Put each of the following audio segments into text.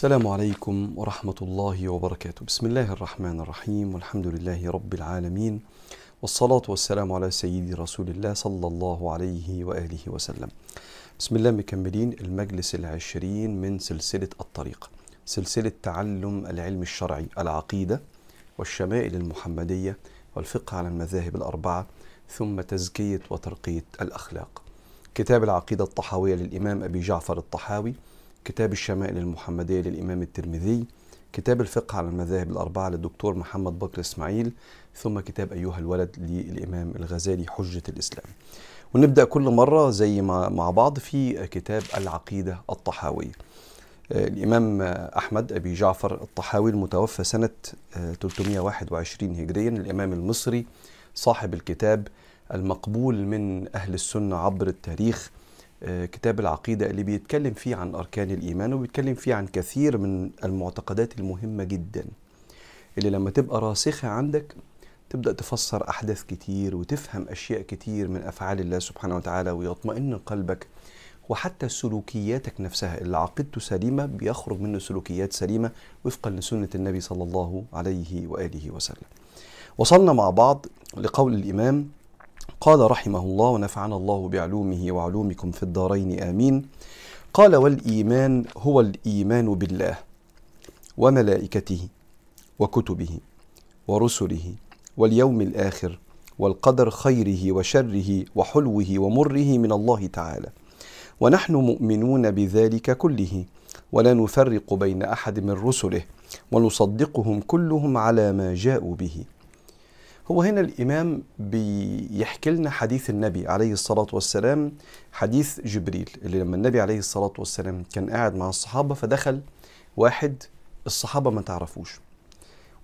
السلام عليكم ورحمة الله وبركاته. بسم الله الرحمن الرحيم. والحمد لله رب العالمين. والصلاة والسلام على سيدي رسول الله صلى الله عليه وآله وسلم. بسم الله مكملين. المجلس العشرين من سلسلة الطريق. سلسلة تعلم العلم الشرعي العقيدة والشمائل المحمدية والفقه على المذاهب الأربعة ثم تزكية وترقية الأخلاق. كتاب العقيدة الطحاوية للإمام أبي جعفر الطحاوي. كتاب الشمائل المحمدية للإمام الترمذي كتاب الفقه على المذاهب الأربعة للدكتور محمد بكر إسماعيل ثم كتاب أيها الولد للإمام الغزالي حجة الإسلام. ونبدأ كل مرة زي ما مع بعض في كتاب العقيدة الطحاوية الإمام أحمد أبي جعفر الطحاوي المتوفى سنة 321 هجريا الإمام المصري صاحب الكتاب المقبول من أهل السنة عبر التاريخ كتاب العقيدة اللي بيتكلم فيه عن أركان الإيمان وبيتكلم فيه عن كثير من المعتقدات المهمة جدا اللي لما تبقى راسخة عندك تبدأ تفسر أحداث كتير وتفهم أشياء كتير من أفعال الله سبحانه وتعالى ويطمئن قلبك وحتى سلوكياتك نفسها اللي عقيدته سليمة بيخرج منه سلوكيات سليمة وفقا لسنة النبي صلى الله عليه وآله وسلم. وصلنا مع بعض لقول الإمام قال رحمه الله ونفعنا الله بعلومه وعلومكم في الدارين آمين. قال والإيمان هو الإيمان بالله وملائكته وكتبه ورسله واليوم الآخر والقدر خيره وشره وحلوه ومره من الله تعالى. ونحن مؤمنون بذلك كله ولا نفرق بين أحد من رسله ونصدقهم كلهم على ما جاءوا به. هو هنا الإمام بيحكي لنا حديث النبي عليه الصلاة والسلام حديث جبريل اللي لما النبي عليه الصلاة والسلام كان قاعد مع الصحابة فدخل واحد الصحابة ما تعرفوش.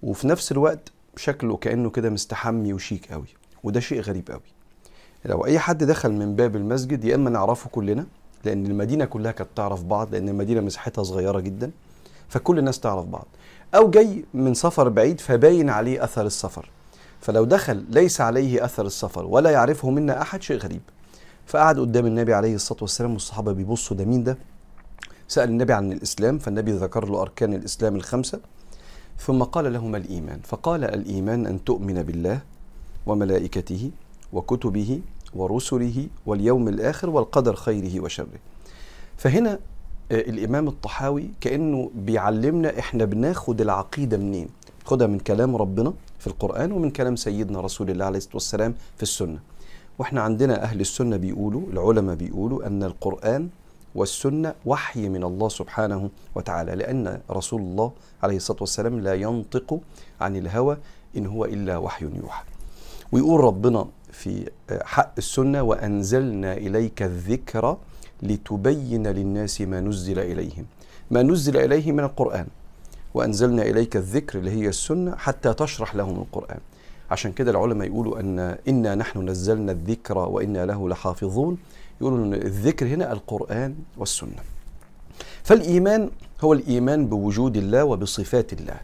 وفي نفس الوقت شكله كأنه كده مستحمي وشيك قوي وده شيء غريب قوي. لو أي حد دخل من باب المسجد يا إما نعرفه كلنا لأن المدينة كلها كانت تعرف بعض لأن المدينة مساحتها صغيرة جدا فكل الناس تعرف بعض. أو جاي من سفر بعيد فباين عليه أثر السفر. فلو دخل ليس عليه أثر السفر ولا يعرفه منا أحد شيء غريب. فقعد قدام النبي عليه الصلاة والسلام والصحابة بيبصوا ده مين ده؟ سأل النبي عن الإسلام فالنبي ذكر له أركان الإسلام الخمسة. ثم قال لهما الإيمان. فقال الإيمان أن تؤمن بالله وملائكته وكتبه ورسله واليوم الآخر والقدر خيره وشره. فهنا الإمام الطحاوي كأنه بيعلمنا إحنا بناخد العقيدة منين؟ خدها من كلام ربنا في القرآن ومن كلام سيدنا رسول الله عليه الصلاة والسلام في السنة. وإحنا عندنا أهل السنة بيقولوا العلماء بيقولوا أن القرآن والسنة وحي من الله سبحانه وتعالى لأن رسول الله عليه الصلاة والسلام لا ينطق عن الهوى إن هو إلا وحي يوحى. ويقول ربنا في حق السنة وأنزلنا إليك الذكر لتبين للناس ما نزل إليهم. ما نزل إليه من القرآن. وأنزلنا إليك الذكر اللي هي السنة حتى تشرح لهم القرآن. عشان كده العلماء يقولوا أن إنا نحن نزلنا الذكر وإنا له لحافظون. يقولوا أن الذكر هنا القرآن والسنة. فالإيمان هو الإيمان بوجود الله وبصفات الله.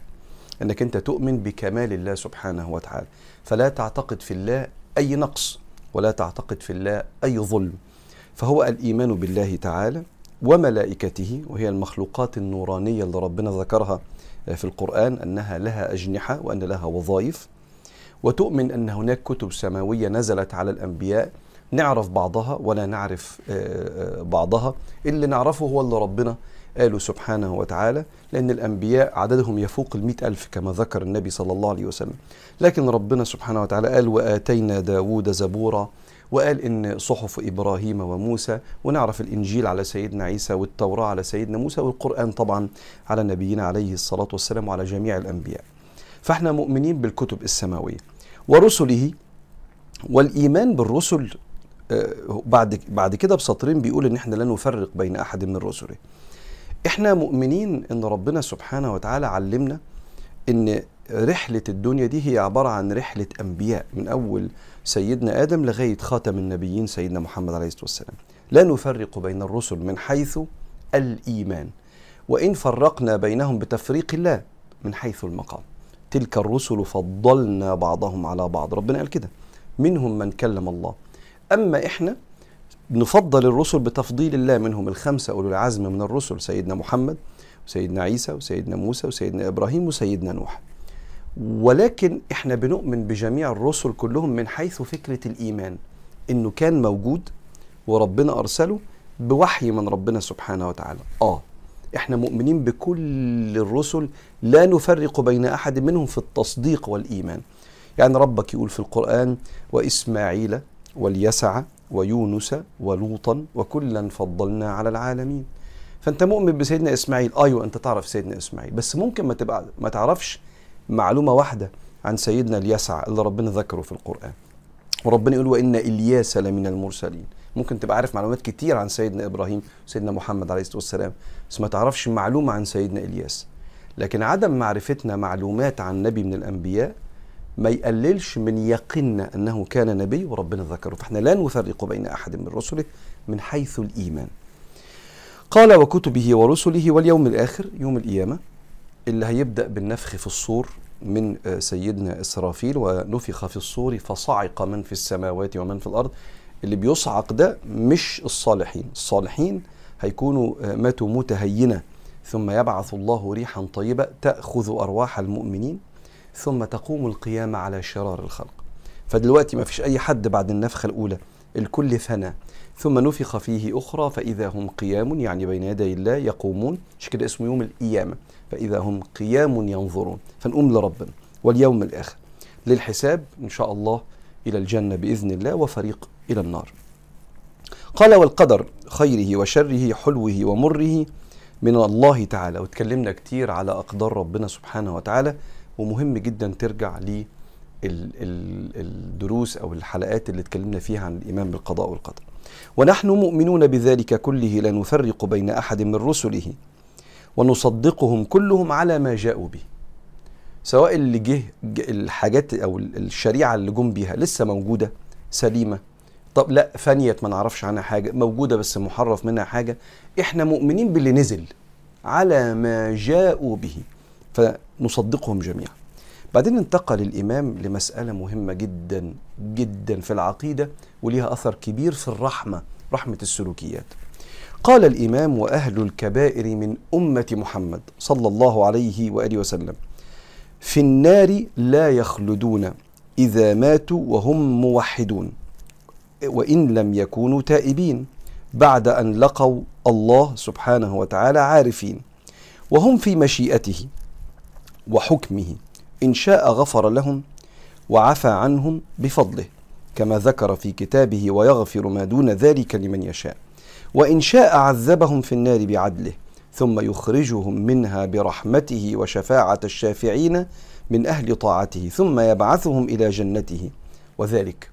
أنك أنت تؤمن بكمال الله سبحانه وتعالى. فلا تعتقد في الله أي نقص ولا تعتقد في الله أي ظلم. فهو الإيمان بالله تعالى وملائكته وهي المخلوقات النورانية اللي ربنا ذكرها في القرآن أنها لها أجنحة وأن لها وظائف. وتؤمن أن هناك كتب سماوية نزلت على الأنبياء. نعرف بعضها ولا نعرف بعضها. اللي نعرفه هو اللي ربنا قاله سبحانه وتعالى لأن الأنبياء عددهم يفوق المئة ألف كما ذكر النبي صلى الله عليه وسلم. لكن ربنا سبحانه وتعالى قال وآتينا داود زبورا وقال إن صحف إبراهيم وموسى ونعرف الإنجيل على سيدنا عيسى والتوراة على سيدنا موسى والقرآن طبعا على نبينا عليه الصلاة والسلام وعلى جميع الأنبياء. فإحنا مؤمنين بالكتب السماوية ورسله والإيمان بالرسل بعد بعد كده بسطرين بيقول إن إحنا لا نفرق بين أحد من رسله. إحنا مؤمنين إن ربنا سبحانه وتعالى علمنا إن رحلة الدنيا دي هي عبارة عن رحلة أنبياء من أول سيدنا آدم لغاية خاتم النبيين سيدنا محمد عليه الصلاة والسلام. لا نفرق بين الرسل من حيث الإيمان وإن فرقنا بينهم بتفريق الله من حيث المقام. تلك الرسل فضلنا بعضهم على بعض. ربنا قال كده منهم من كلم الله. أما إحنا نفضل الرسل بتفضيل الله. منهم الخمسة أولو العزم من الرسل سيدنا محمد وسيدنا عيسى وسيدنا موسى وسيدنا إبراهيم وسيدنا نوح. ولكن إحنا بنؤمن بجميع الرسل كلهم من حيث فكرة الإيمان إنه كان موجود وربنا أرسله بوحي من ربنا سبحانه وتعالى. آه إحنا مؤمنين بكل الرسل لا نفرق بين أحد منهم في التصديق والإيمان. يعني ربك يقول في القرآن وإسماعيل واليسع ويونس ولوطا وكلا فضلنا على العالمين. فأنت مؤمن بسيدنا إسماعيل؟ أيوه أنت تعرف سيدنا إسماعيل بس ممكن ما تبقى ما تعرفش معلومة واحدة عن سيدنا اليسع اللي ربنا ذكره في القرآن. وربنا يقول وإن إلياس لمن المرسلين. ممكن تبقى عارف معلومات كتير عن سيدنا إبراهيم وسيدنا محمد عليه الصلاة والسلام بس ما تعرفش معلومة عن سيدنا إلياس. لكن عدم معرفتنا معلومات عن نبي من الأنبياء ما يقللش من يقيننا أنه كان نبي وربنا ذكره. فإحنا لا نفرق بين أحد من رسله من حيث الإيمان. قال وكتبه ورسله واليوم الآخر يوم القيامة. اللي هيبدأ بالنفخ في الصور من سيدنا إسرافيل ونفخ في الصور فصعق من في السماوات ومن في الأرض. اللي بيصعق ده مش الصالحين. الصالحين هيكونوا ماتوا متهينة. ثم يبعث الله ريحا طيبة تأخذ أرواح المؤمنين. ثم تقوم القيامة على شرار الخلق. فدلوقتي ما فيش أي حد بعد النفخة الأولى. الكل فنى. ثم نفخ فيه أخرى فإذا هم قيام يعني بين يدي الله يقومون. مش كده اسمه يوم القيامة. فإذا هم قيام ينظرون. فنقوم لربنا. واليوم الآخر. للحساب إن شاء الله إلى الجنة بإذن الله وفريق إلى النار. قال والقدر خيره وشره حلوة ومره من الله تعالى. وتكلمنا كتير على أقدار ربنا سبحانه وتعالى. ومهم جدا ترجع ل الدروس أو الحلقات اللي اتكلمنا فيها عن الإيمان بالقضاء والقدر. ونحن مؤمنون بذلك كله لا نفرق بين أحد من رسله. ونصدقهم كلهم على ما جاءوا به. سواء اللي جه الحاجات أو الشريعة اللي جم بيها لسه موجودة سليمة. طب لا فنيت ما نعرفش عنها حاجة موجودة بس محرف منها حاجة. إحنا مؤمنين باللي نزل على ما جاءوا به فنصدقهم جميعا. بعدين انتقل الإمام لمسألة مهمة جدا جدا في العقيدة وليها أثر كبير في الرحمة رحمة السلوكيات. قال الإمام وأهل الكبائر من أمة محمد صلى الله عليه وآله وسلم في النار لا يخلدون إذا ماتوا وهم موحدون وإن لم يكونوا تائبين بعد أن لقوا الله سبحانه وتعالى عارفين وهم في مشيئته وحكمه إن شاء غفر لهم وعفى عنهم بفضله كما ذكر في كتابه ويغفر ما دون ذلك لمن يشاء. وإن شاء عذبهم في النار بعدله ثم يخرجهم منها برحمته وشفاعة الشافعين من أهل طاعته ثم يبعثهم إلى جنته. وذلك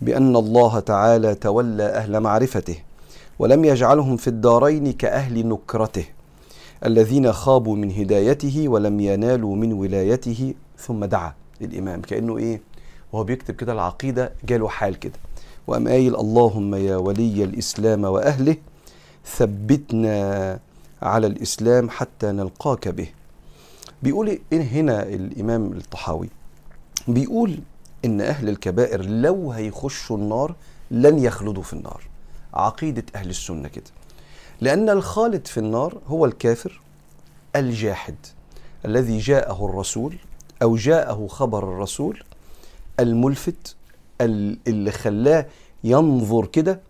بأن الله تعالى تولى أهل معرفته ولم يجعلهم في الدارين كأهل نكرته الذين خابوا من هدايته ولم ينالوا من ولايته ثم دعا الإمام كأنه إيه؟ وهو بيكتب كده العقيدة جاله حال كده. وقام قايل اللهم يا ولي الإسلام وأهله ثبتنا على الإسلام حتى نلقاك به. بيقول هنا الإمام الطحاوي بيقول إن أهل الكبائر لو هيخشوا النار لن يخلدوا في النار. عقيدة أهل السنة كده. لأن الخالد في النار هو الكافر الجاحد الذي جاءه الرسول أو جاءه خبر الرسول الملفت اللي خلاه ينظر كده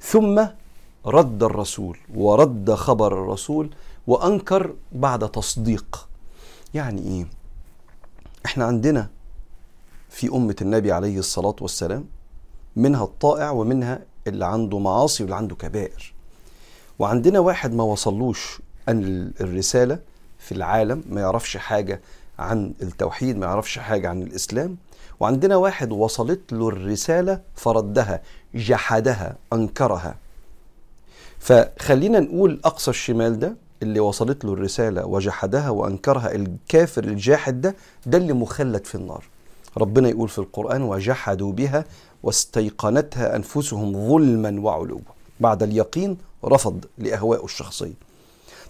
ثم رد الرسول ورد خبر الرسول وأنكر بعد تصديق يعني إيه؟ إحنا عندنا في أمة النبي عليه الصلاة والسلام منها الطائع ومنها اللي عنده معاصي واللي عنده كبائر وعندنا واحد ما وصلوش أن الرسالة في العالم ما يعرفش حاجة عن التوحيد ما يعرفش حاجة عن الإسلام وعندنا واحد وصلت له الرسالة فردها جحدها أنكرها. فخلينا نقول أقصى الشمال ده اللي وصلت له الرسالة وجحدها وأنكرها الكافر الجاحد ده ده اللي مخلد في النار. ربنا يقول في القرآن وجحدوا بها واستيقنتها أنفسهم ظلما وعلوا بعد اليقين رفض لأهوائه الشخصية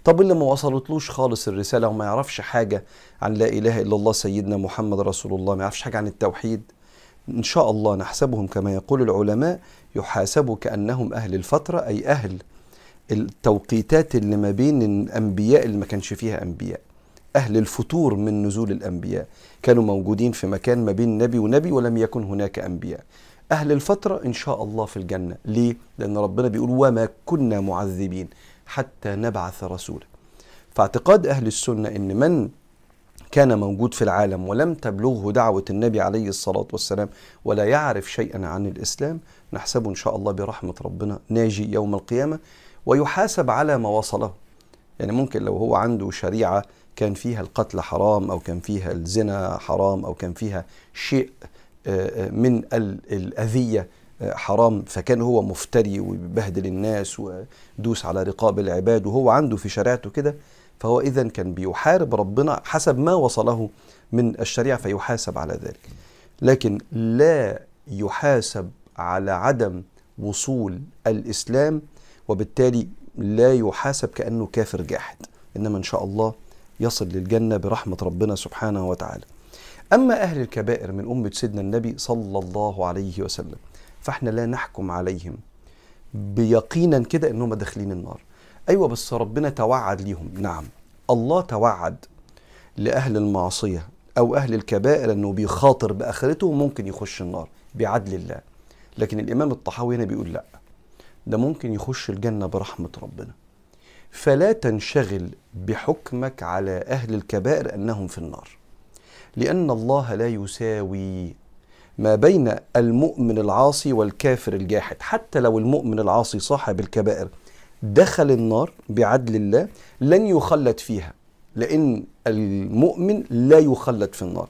طب اللي ما وصلتلوش خالص الرسالة وما يعرفش حاجة عن لا إله إلا الله سيدنا محمد رسول الله ما يعرفش حاجة عن التوحيد إن شاء الله نحسبهم كما يقول العلماء يحاسبوا كأنهم أهل الفترة أي أهل التوقيتات اللي ما بين الأنبياء اللي ما كانش فيها أنبياء أهل الفتور من نزول الأنبياء كانوا موجودين في مكان ما بين نبي ونبي ولم يكن هناك أنبياء. أهل الفترة إن شاء الله في الجنة. ليه؟ لأن ربنا بيقول وما كنا معذبين. حتى نبعث رسولا. فاعتقاد أهل السنة إن من كان موجود في العالم ولم تبلغه دعوة النبي عليه الصلاة والسلام ولا يعرف شيئا عن الإسلام نحسبه إن شاء الله برحمة ربنا ناجي يوم القيامة ويحاسب على ما وصله. يعني ممكن لو هو عنده شريعة كان فيها القتل حرام أو كان فيها الزنا حرام أو كان فيها شيء من الأذية حرام فكان هو مفتري ويبهدل الناس ودوس على رقاب العباد وهو عنده في شريعته كده فهو إذا كان بيحارب ربنا حسب ما وصله من الشريعة فيحاسب على ذلك. لكن لا يحاسب على عدم وصول الإسلام وبالتالي لا يحاسب كأنه كافر جاحد إنما إن شاء الله يصل للجنة برحمة ربنا سبحانه وتعالى. أما أهل الكبائر من أمة سيدنا النبي صلى الله عليه وسلم فإحنا لا نحكم عليهم بيقينا كده إنهم داخلين النار. أيوة بس ربنا توعد ليهم. نعم الله توعد لأهل المعصية أو أهل الكبائر أنه بيخاطر بآخرته ممكن يخش النار بعدل الله. لكن الإمام الطحاوي هنا بيقول لأ ده ممكن يخش الجنة برحمة ربنا. فلا تنشغل بحكمك على أهل الكبائر أنهم في النار لأن الله لا يساوي ما بين المؤمن العاصي والكافر الجاحد. حتى لو المؤمن العاصي صاحب الكبائر دخل النار بعدل الله لن يخلد فيها لأن المؤمن لا يخلد في النار.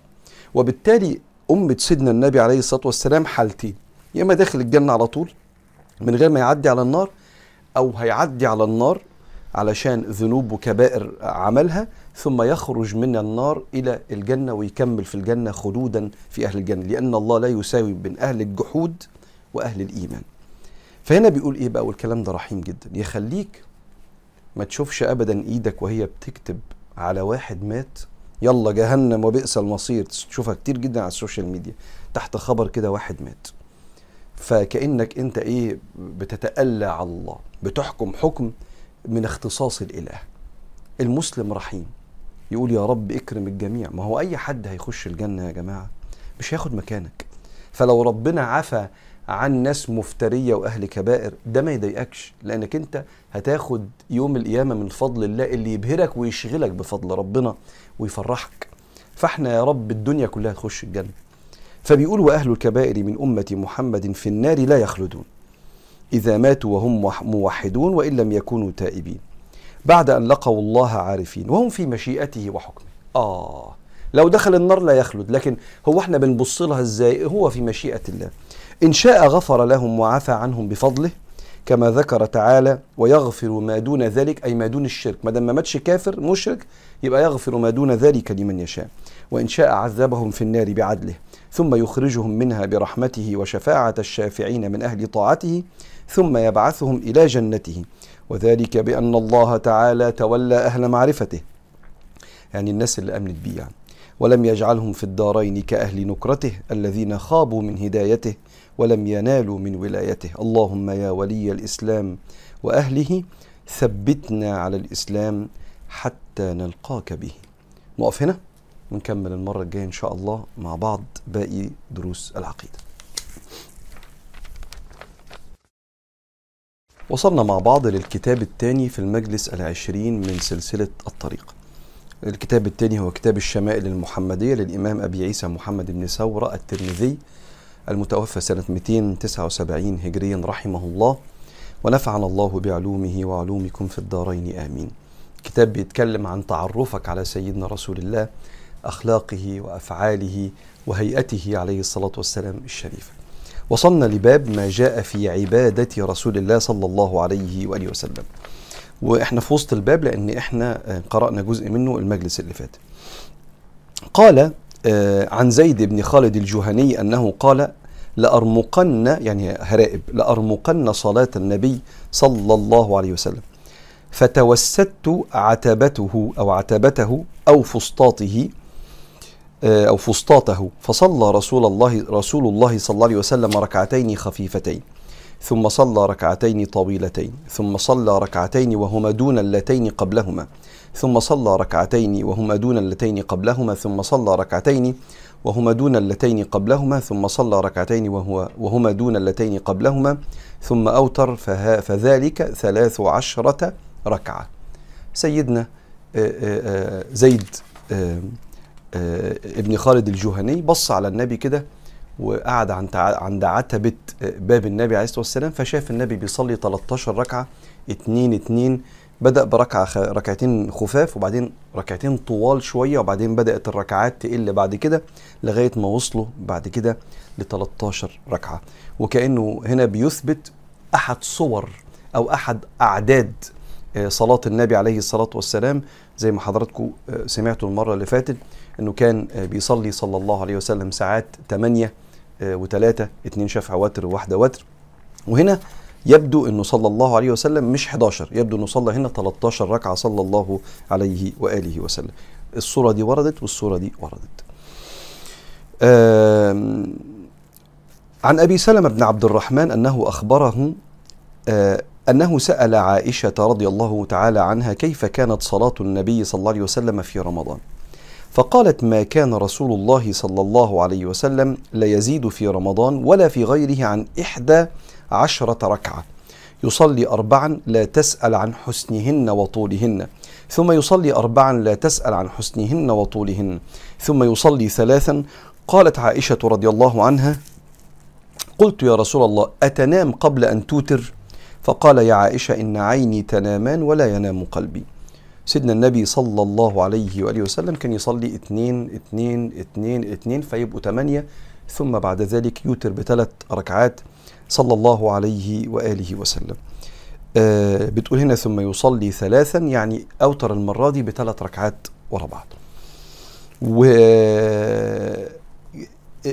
وبالتالي أمة سيدنا النبي عليه الصلاة والسلام حالتين. يا إما داخل الجنة على طول من غير ما يعدي على النار أو هيعدي على النار علشان ذنوب وكبائر عملها ثم يخرج من النار إلى الجنة ويكمل في الجنة خلودا في أهل الجنة لأن الله لا يساوي بين أهل الجحود وأهل الإيمان. فهنا بيقول إيه بقى؟ والكلام ده رحيم جدا. يخليك ما تشوفش ابدا إيدك وهي بتكتب على واحد مات يلا جهنم وبئس المصير. تشوفها كتير جدا على السوشيال ميديا. تحت خبر كده واحد مات. فكأنك أنت إيه؟ بتتألى على الله بتحكم حكم من اختصاص الإله. المسلم رحيم. يقول يا رب اكرم الجميع. ما هو أي حد هيخش الجنة يا جماعة؟ مش هياخد مكانك. فلو ربنا عفى عن ناس مفترية وأهل كبائر ده ما يضايقكش لأنك أنت هتاخد يوم القيامة من فضل الله اللي يبهرك ويشغلك بفضل ربنا ويفرحك. فإحنا يا رب الدنيا كلها تخش الجنة. فبيقول وأهل الكبائر من أمة محمد في النار لا يخلدون. إذا ماتوا وهم موحدون وإن لم يكونوا تائبين. بعد أن لقوا الله عارفين وهم في مشيئته وحكمه. آه لو دخل النار لا يخلد لكن هو إحنا بنبص لها إزاي؟ هو في مشيئة الله. إن شاء غفر لهم وعفى عنهم بفضله كما ذكر تعالى ويغفر ما دون ذلك أي ما دون الشرك. ما دام ما ماتش كافر مشرك يبقى يغفر ما دون ذلك لمن يشاء. وإن شاء عذبهم في النار بعدله ثم يخرجهم منها برحمته وشفاعة الشافعين من أهل طاعته ثم يبعثهم إلى جنته. وذلك بأن الله تعالى تولى أهل معرفته. يعني الناس اللي أمنت بيه يعني ولم يجعلهم في الدارين كأهل نكرته الذين خابوا من هدايته ولم ينالوا من ولايته. اللهم يا ولي الإسلام وأهله ثبتنا على الإسلام حتى نلقاك به. نقف هنا ونكمل المرة الجاية إن شاء الله مع بعض باقي دروس العقيدة. وصلنا مع بعض للكتاب الثاني في المجلس العشرين من سلسلة الطريق. الكتاب الثاني هو كتاب الشمائل المحمدية للإمام أبي عيسى محمد بن ثورة الترمذي المتوفى سنة 279 هجريا رحمه الله ونفعنا الله بعلومه وعلومكم في الدارين آمين. كتاب بيتكلم عن تعرفك على سيدنا رسول الله أخلاقه وأفعاله وهيئته عليه الصلاة والسلام الشريفة. وصلنا لباب ما جاء في عبادة رسول الله صلى الله عليه وآله وسلم. وإحنا في وسط الباب لأن إحنا قرأنا جزء منه المجلس اللي فات. قال عن زيد بن خالد الجهني أنه قال لأرمقن يعني هرائب لأرمقن صلاة النبي صلى الله عليه وسلم. فتوسدت عتبته أو عتبته أو فسطاطه أو فسطاطه. فصلى رسول الله رسول الله صلى الله عليه وسلم ركعتين خفيفتين ثم صلى ركعتين طويلتين ثم صلى ركعتين وهما دون اللتين قبلهما ثم صلى ركعتين وهما دون اللتين قبلهما ثم صلى ركعتين وهما دون اللتين قبلهما ثم صلى ركعتين وهو وهما دون اللتين قبلهما ثم أوتر فذلك ثلاث عشرة ركعة. سيدنا زيد ابن خالد الجهني بص على النبي كده وقعد عند عند عتبة باب النبي عليه الصلاة والسلام فشاف النبي بيصلي 13 ركعة اتنين اتنين بدأ بركعة ركعتين خفاف وبعدين ركعتين طوال شوية وبعدين بدأت الركعات تقل بعد كده لغاية ما وصلوا بعد كده ل 13 ركعة. وكأنه هنا بيثبت أحد صور أو أحد أعداد صلاة النبي عليه الصلاة والسلام. زي ما حضراتكم سمعتوا المرة اللي فاتت أنه كان بيصلي صلى الله عليه وسلم ساعات 8 وثلاثة اتنين شفع وتر وواحدة وتر. وهنا يبدو إنه صلى الله عليه وسلم مش 11 يبدو إنه صلى هنا 13 ركعة صلى الله عليه وآله وسلم. الصورة دي وردت والصورة دي وردت. عن أبي سلمة بن عبد الرحمن أنه أخبره أنه سأل عائشة رضي الله تعالى عنها كيف كانت صلاة النبي صلى الله عليه وسلم في رمضان. فقالت ما كان رسول الله صلى الله عليه وسلم لا يزيد في رمضان ولا في غيره عن إحدى عشرة ركعة. يصلي أربعا لا تسأل عن حسنهن وطولهن ثم يصلي أربعا لا تسأل عن حسنهن وطولهن ثم يصلي ثلاثا. قالت عائشة رضي الله عنها قلت يا رسول الله أتنام قبل أن توتر؟ فقال يا عائشة إن عيني تنامان ولا ينام قلبي. سيدنا النبي صلى الله عليه وآله وسلم كان يصلي اثنين اثنين اثنين اثنين فيبقوا ثمانية ثم بعد ذلك يوتر بثلاث ركعات صلى الله عليه وآله وسلم. آه بتقول هنا ثم يصلي ثلاثا يعني أوتر المرة دي بثلاث ركعات ورا بعض. و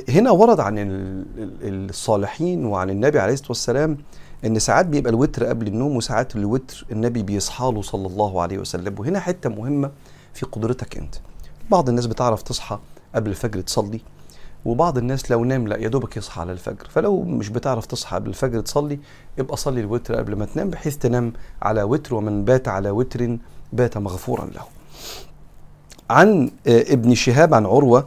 هنا ورد عن الصالحين وعن النبي عليه الصلاة والسلام إن ساعات بيبقى الوتر قبل النوم وساعات الوتر النبي بيصحى له صلى الله عليه وسلم. وهنا حتة مهمة في قدرتك أنت. بعض الناس بتعرف تصحى قبل الفجر تصلي وبعض الناس لو نام لا يا دوبك يصحى على الفجر. فلو مش بتعرف تصحى قبل الفجر تصلي يبقى صلي الوتر قبل ما تنام بحيث تنام على وتر ومن بات على وتر بات مغفورا له. عن ابن شهاب عن عروة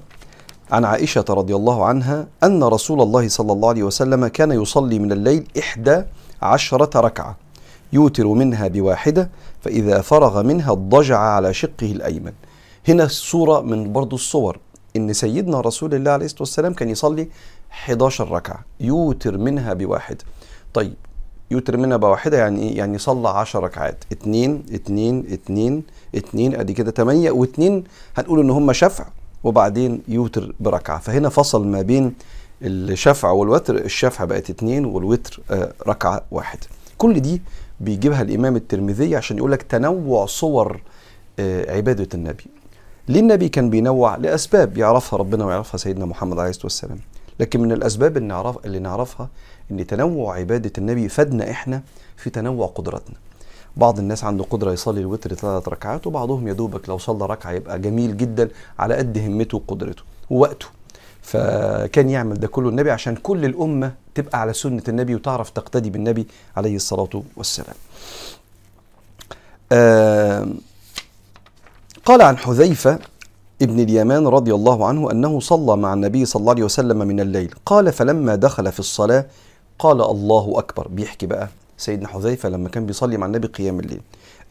عن عائشة رضي الله عنها أن رسول الله صلى الله عليه وسلم كان يصلي من الليل إحدى عشرة ركعة. يوتر منها بواحدة فإذا فرغ منها اضطجع على شقه الأيمن. هنا الصورة من برضو الصور. إن سيدنا رسول الله عليه الصلاة والسلام كان يصلي 11 ركعة. يوتر منها بواحد. طيب يوتر منها بواحدة يعني إيه؟ يعني صلى 10 ركعات. اتنين اتنين اتنين اتنين أدي كده تمانية واتنين هنقول إن هم شفع وبعدين يوتر بركعة. فهنا فصل ما بين الشفع والوتر الشفع بقت اتنين والوتر آه ركعة واحد. كل دي بيجيبها الإمام الترمذي عشان يقول لك تنوع صور آه عبادة النبي. ليه النبي كان بينوع؟ لأسباب يعرفها ربنا ويعرفها سيدنا محمد عليه الصلاة والسلام. لكن من الأسباب اللي, نعرف اللي نعرفها أن تنوع عبادة النبي فادنا إحنا في تنوع قدراتنا. بعض الناس عنده قدرة يصلي الوتر ثلاث ركعات وبعضهم يا دوبك لو صلى ركعة يبقى جميل جدا على قد همته وقدرته. ووقته. فكان يعمل ده كله النبي عشان كل الأمة تبقى على سنة النبي وتعرف تقتدي بالنبي عليه الصلاة والسلام. آه قال عن حذيفة ابن اليمان رضي الله عنه أنه صلى مع النبي صلى الله عليه وسلم من الليل. قال فلما دخل في الصلاة قال الله أكبر. بيحكي بقى سيدنا حذيفة لما كان بيصلي مع النبي قيام الليل.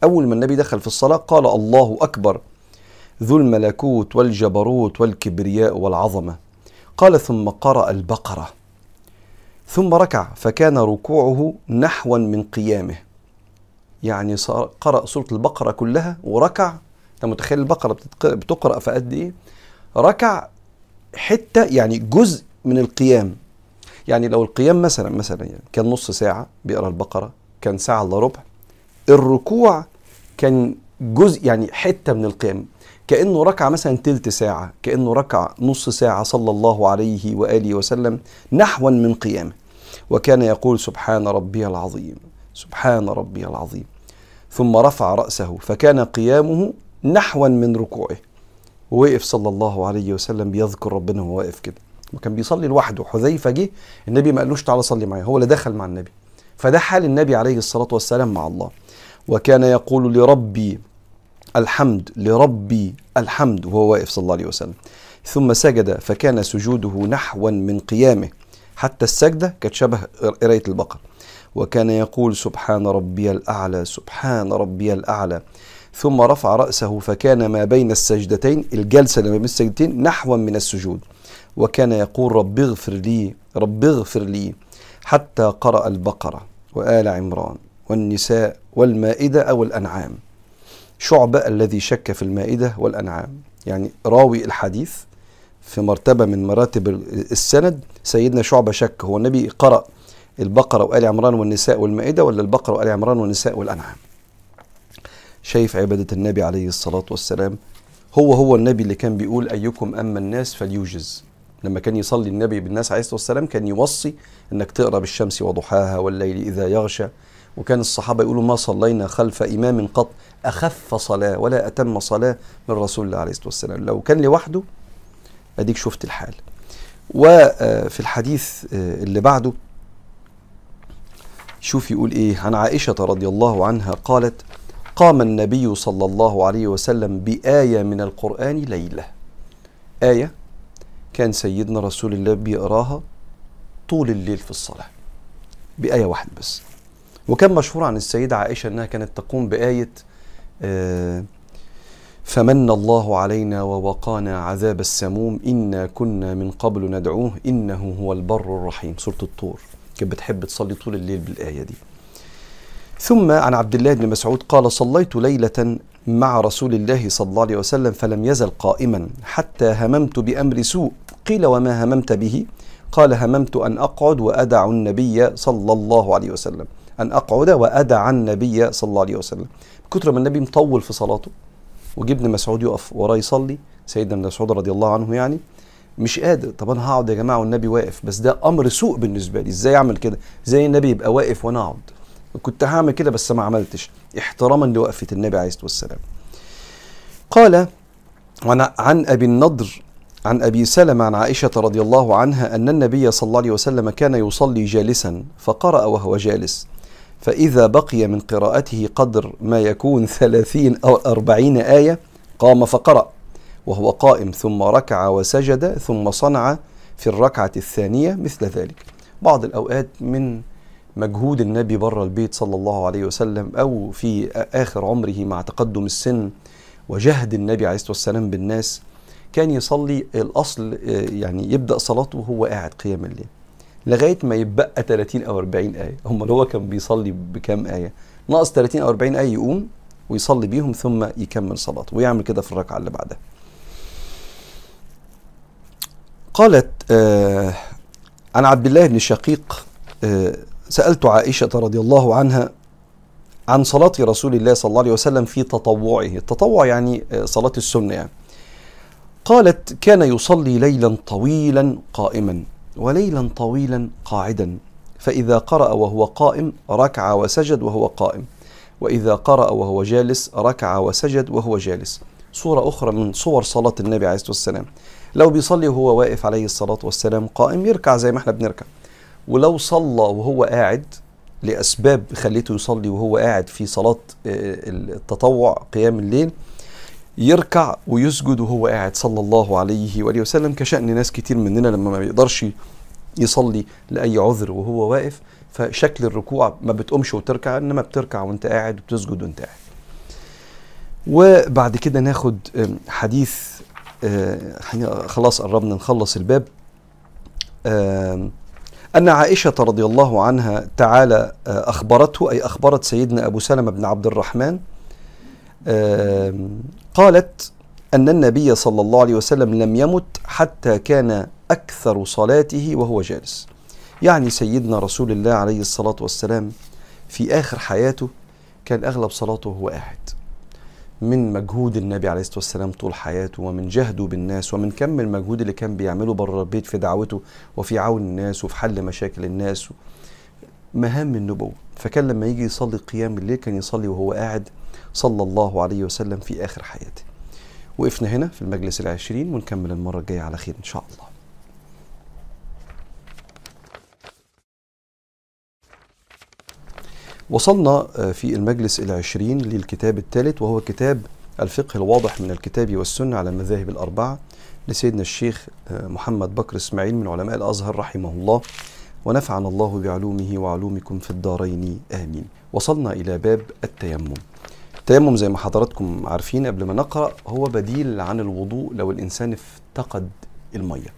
أول ما النبي دخل في الصلاة قال الله أكبر. ذو الملكوت والجبروت والكبرياء والعظمة. قال ثم قرأ البقرة ثم ركع فكان ركوعه نحوا من قيامه. يعني قرأ سورة البقرة كلها وركع. أنت متخيل البقرة بتقرأ في قد إيه؟ ركع حتة يعني جزء من القيام. يعني لو القيام مثلا مثلا يعني كان نص ساعة بيقرأ البقرة كان ساعة إلا ربع الركوع كان جزء يعني حتة من القيام. كأنه ركع مثلا تلت ساعة كأنه ركع نص ساعة صلى الله عليه وآله وسلم نحوا من قيامه. وكان يقول سبحان ربي العظيم سبحان ربي العظيم. ثم رفع رأسه فكان قيامه نحوا من ركوعه. ووقف صلى الله عليه وسلم بيذكر ربنا وهو واقف كده. وكان بيصلي لوحده. حذيفة جه النبي ما قالوش تعالى صلي معايا هو اللي دخل مع النبي. فده حال النبي عليه الصلاة والسلام مع الله. وكان يقول لربي الحمد لربي الحمد وهو واقف صلى الله عليه وسلم. ثم سجد فكان سجوده نحوا من قيامه. حتى السجدة كانت شبه قراية البقرة. وكان يقول سبحان ربي الأعلى سبحان ربي الأعلى. ثم رفع رأسه فكان ما بين السجدتين الجلسة ما بين السجدتين نحوا من السجود. وكان يقول رب اغفر لي رب اغفر لي. حتى قرأ البقرة وآل عمران والنساء والمائدة أو الأنعام. شعبة الذي شك في المائدة والأنعام. يعني راوي الحديث في مرتبة من مراتب السند سيدنا شعبة شك هو النبي قرأ البقرة وآل عمران والنساء والمائدة ولا البقرة وآل عمران والنساء والأنعام؟ شايف عبادة النبي عليه الصلاة والسلام هو هو النبي اللي كان بيقول أيكم أما الناس فليوجز. لما كان يصلي النبي بالناس عليه الصلاة والسلام كان يوصي أنك تقرأ بالشمس وضحاها والليل إذا يغشى. وكان الصحابة يقولوا ما صلينا خلف إمام قط أخف صلاة ولا أتم صلاة من رسول الله عليه الصلاة والسلام. لو كان لوحده أديك شفت الحال. وفي الحديث اللي بعده شوف يقول إيه؟ عن عائشة رضي الله عنها قالت قام النبي صلى الله عليه وسلم بآية من القرآن ليلة. آية كان سيدنا رسول الله بيقراها طول الليل في الصلاة بآية واحدة بس. وكان مشهور عن السيدة عائشة أنها كانت تقوم بآية آه فمن الله علينا ووقانا عذاب السموم إنا كنا من قبل ندعوه إنه هو البر الرحيم. سورة الطور. كانت بتحب تصلي طول الليل بالآية دي. ثم عن عبد الله بن مسعود قال صليت ليلة مع رسول الله صلى الله عليه وسلم فلم يزل قائما حتى هممت بأمر سوء. قيل وما هممت به؟ قال هممت أن أقعد وأدع النبي صلى الله عليه وسلم. أن أقعد وأدع النبي صلى الله عليه وسلم. كتر ما النبي مطول في صلاته وجبن مسعود يقف وراه يصلي سيدنا ابن مسعود رضي الله عنه يعني مش قادر. طب أنا هقعد يا جماعة والنبي واقف؟ بس ده أمر سوء بالنسبة لي. إزاي أعمل كده؟ زي النبي يبقى واقف وأنا أقعد؟ كنت هعمل كده بس ما عملتش. احتراما لوقفة النبي عليه الصلاة والسلام. قال عن أبي النضر عن أبي سلمة عن عائشة رضي الله عنها أن النبي صلى الله عليه وسلم كان يصلي جالسا فقرأ وهو جالس. فإذا بقي من قراءته قدر ما يكون ثلاثين أو أربعين آية قام فقرأ وهو قائم ثم ركع وسجد ثم صنع في الركعة الثانية مثل ذلك. بعض الأوقات من مجهود النبي بره البيت صلى الله عليه وسلم أو في آخر عمره مع تقدم السن وجهد النبي عليه الصلاة والسلام بالناس كان يصلي الأصل يعني يبدأ صلاته وهو قاعد قيام الليل. لغاية ما يتبقى 30 أو 40 آية. هم اللي هو كان بيصلي بكام آية؟ ناقص 30 أو 40 آية يقوم ويصلي بيهم ثم يكمل صلاته ويعمل كده في الركعة اللي بعدها. قالت آه عن عبد الله بن شقيق آه سألت عائشة رضي الله عنها عن صلاة رسول الله صلى الله عليه وسلم في تطوعه. التطوع يعني آه صلاة السنة يعني. قالت كان يصلي ليلا طويلا قائما. وليلا طويلا قاعدا. فإذا قرأ وهو قائم ركع وسجد وهو قائم. وإذا قرأ وهو جالس ركع وسجد وهو جالس. صورة أخرى من صور صلاة النبي عليه الصلاة والسلام. لو بيصلي وهو واقف عليه الصلاة والسلام قائم يركع زي ما إحنا بنركع. ولو صلى وهو قاعد لأسباب خليته يصلي وهو قاعد في صلاة التطوع قيام الليل يركع ويسجد وهو قاعد صلى الله عليه وآله وسلم كشأن ناس كتير مننا لما ما بيقدرش يصلي لأي عذر وهو واقف فشكل الركوع ما بتقومش وتركع إنما بتركع وأنت قاعد وبتسجد وأنت قاعد. وبعد كده ناخد حديث خلاص قربنا نخلص الباب. أن عائشة رضي الله عنها تعالى أخبرته أي أخبرت سيدنا أبو سلمة بن عبد الرحمن قالت أن النبي صلى الله عليه وسلم لم يمت حتى كان أكثر صلاته وهو جالس. يعني سيدنا رسول الله عليه الصلاة والسلام في آخر حياته كان أغلب صلاته وهو قاعد. من مجهود النبي عليه الصلاة والسلام طول حياته ومن جهده بالناس ومن كم المجهود اللي كان بيعمله بره البيت في دعوته وفي عون الناس وفي حل مشاكل الناس. مهام النبوة. فكان لما يجي يصلي قيام الليل كان يصلي وهو قاعد. صلى الله عليه وسلم في آخر حياته. وقفنا هنا في المجلس العشرين ونكمل المرة الجاية على خير إن شاء الله. وصلنا آه، في المجلس العشرين للكتاب الثالث وهو كتاب الفقه الواضح من الكتاب والسنة على المذاهب الأربعة لسيدنا الشيخ آه، محمد بكر إسماعيل من علماء الأزهر رحمه الله. ونفعنا الله بعلومه وعلومكم في الدارين. آمين. وصلنا إلى باب التيمم. التيمم زي ما حضراتكم عارفين قبل ما نقرأ هو بديل عن الوضوء لو الإنسان افتقد المية.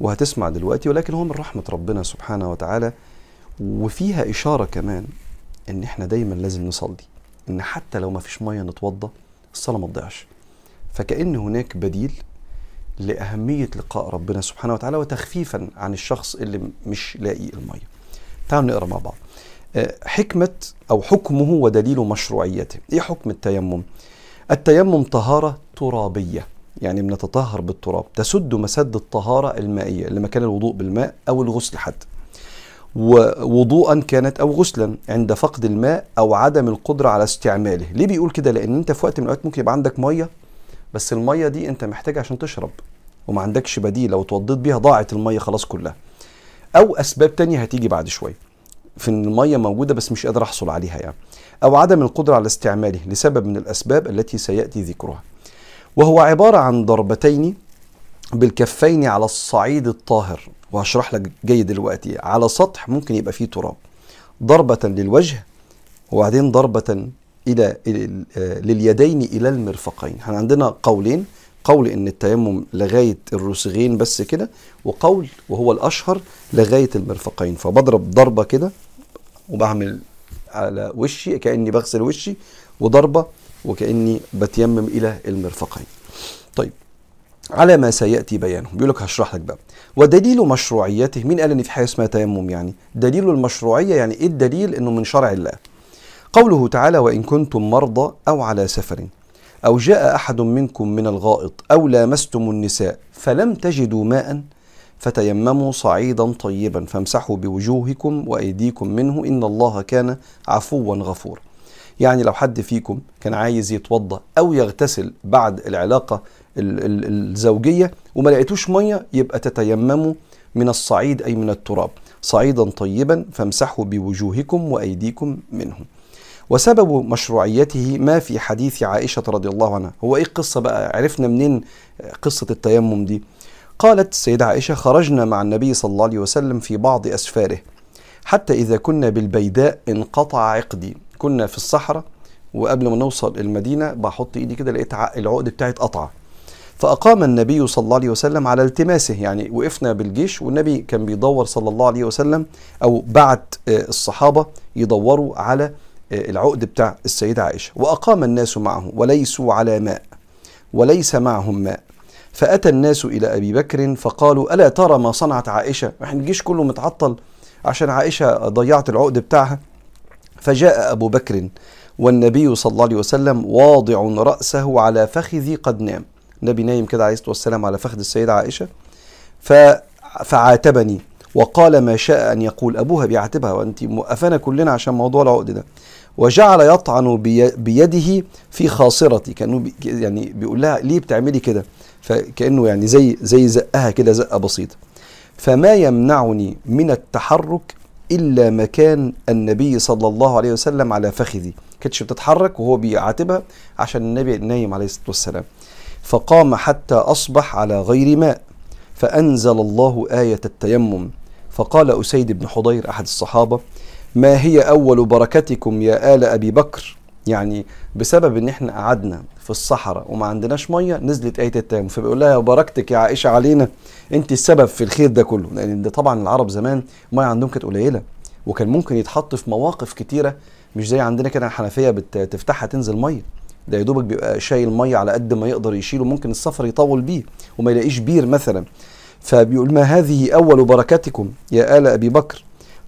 وهتسمع دلوقتي ولكن هو من رحمة ربنا سبحانه وتعالى وفيها إشارة كمان إن إحنا دايما لازم نصلي. إن حتى لو ما فيش مية نتوضى الصلاة ما تضيعش. فكأن هناك بديل لأهمية لقاء ربنا سبحانه وتعالى وتخفيفا عن الشخص اللي مش لاقي المية. تعالوا نقرأ مع بعض. حكمة أو حكمه ودليل مشروعيته. إيه حكم التيمم؟ التيمم طهارة ترابية يعني بنتطهر بالتراب. تسد مسد الطهارة المائية لمكان الوضوء بالماء أو الغسل حتى. ووضوءا كانت أو غسلا عند فقد الماء أو عدم القدرة على استعماله. ليه بيقول كده؟ لأن أنت في وقت من الأوقات ممكن يبقى عندك مية بس المية دي أنت محتاجها عشان تشرب وما عندكش بديل لو اتوضيت بيها ضاعت المية خلاص كلها. أو أسباب تانية هتيجي بعد شوية. في إن المية موجودة بس مش قادر أحصل عليها يعني أو عدم القدرة على استعماله لسبب من الأسباب التي سيأتي ذكرها. وهو عبارة عن ضربتين بالكفين على الصعيد الطاهر. وهشرح لك جاي دلوقتي على سطح ممكن يبقى فيه تراب. ضربة للوجه وبعدين ضربة إلى لليدين إلى المرفقين. إحنا عندنا قولين. قول إن التيمم لغاية الرسغين بس كده وقول وهو الأشهر لغاية المرفقين. فبضرب ضربة كده وبعمل على وشي كأني بغسل وشي وضربة وكأني بتيمم إلى المرفقين. طيب على ما سيأتي بيانه. بيقول لك هشرح لك بقى. ودليل مشروعيته مين قال إن في حاجة اسمها تيمم يعني؟ دليل المشروعية يعني إيه الدليل؟ إنه من شرع الله. قوله تعالى وإن كنتم مرضى أو على سفر. أو جاء أحد منكم من الغائط أو لامستم النساء فلم تجدوا ماء فتيمموا صعيدا طيبا فامسحوا بوجوهكم وأيديكم منه إن الله كان عفوا غفورا. يعني لو حد فيكم كان عايز يتوضأ أو يغتسل بعد العلاقة الزوجية وما لقيتوش مية يبقى تتيمموا من الصعيد أي من التراب. صعيدا طيبا فامسحوا بوجوهكم وأيديكم منه. وسبب مشروعيته ما في حديث عائشة رضي الله عنها. هو إيه القصة بقى؟ عرفنا منين قصة التيمم دي. قالت السيدة عائشة خرجنا مع النبي صلى الله عليه وسلم في بعض أسفاره. حتى إذا كنا بالبيداء انقطع عقدي. كنا في الصحراء وقبل ما نوصل المدينة بحط إيدي كده لقيت العقد بتاعي اتقطع. فأقام النبي صلى الله عليه وسلم على التماسه يعني وقفنا بالجيش والنبي كان بيدور صلى الله عليه وسلم أو بعت الصحابة يدوروا على العقد بتاع السيدة عائشة. وأقام الناس معه وليسوا على ماء وليس معهم ماء. فأتى الناس إلى أبي بكر فقالوا ألا ترى ما صنعت عائشة؟ إحنا الجيش كله متعطل عشان عائشة ضيعت العقد بتاعها. فجاء أبو بكر والنبي صلى الله عليه وسلم واضع رأسه على فخذي قد نام. النبي نايم كده عليه الصلاة والسلام على فخذ السيدة عائشة. فعاتبني. وقال ما شاء أن يقول أبوها بيعاتبها وأنت موقفانا كلنا عشان موضوع العقد ده. وجعل يطعن بيده في خاصرتي كأنه يعني بيقول لها ليه بتعملي كده؟ فكأنه يعني زي زي زقها كده زقة بسيطة. فما يمنعني من التحرك إلا مكان النبي صلى الله عليه وسلم على فخذي. كانتش بتتحرك وهو بيعاتبها عشان النبي نايم عليه الصلاة والسلام. فقام حتى أصبح على غير ماء. فأنزل الله آية التيمم. فقال أسيد بن حضير أحد الصحابة ما هي أول بركتكم يا آل أبي بكر؟ يعني بسبب إن إحنا قعدنا في الصحراء وما عندناش مية نزلت آية التيمم فبيقول لها يا بركتك يا عائشة علينا أنت السبب في الخير ده كله. لأن ده طبعا العرب زمان الميه عندهم كانت قليلة وكان ممكن يتحط في مواقف كتيرة مش زي عندنا كده الحنفية بتفتحها تنزل مية. ده يا دوبك بيبقى شايل مية على قد ما يقدر يشيله ممكن السفر يطول بيه وما يلاقيش بير مثلا. فبيقول ما هذه أول بركتكم يا آل أبي بكر؟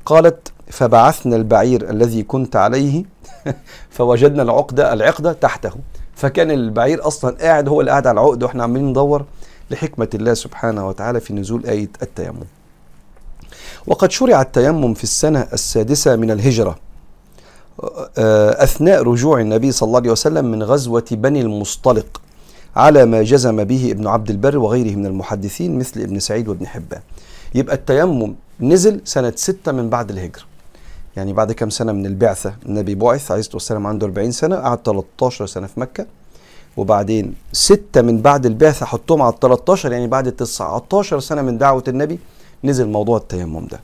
قالت فبعثنا البعير الذي كنت عليه فوجدنا العقدة العقدة تحته. فكان البعير أصلا قاعد هو اللي قاعد على العقد وإحنا عمالين ندور لحكمة الله سبحانه وتعالى في نزول آية التيمم. وقد شرع التيمم في السنة السادسة من الهجرة. أثناء رجوع النبي صلى الله عليه وسلم من غزوة بني المصطلق. على ما جزم به ابن عبد البر وغيره من المحدثين مثل ابن سعيد وابن حبان. يبقى التيمم نزل سنة ستة من بعد الهجرة. يعني بعد كم سنة من البعثة؟ النبي بعث عليه الصلاة والسلام عنده 40 سنة قعد 13 سنة في مكة. وبعدين ستة من بعد البعثة حطهم على ال 13 يعني بعد 19 سنة من دعوة النبي نزل موضوع التيمم ده.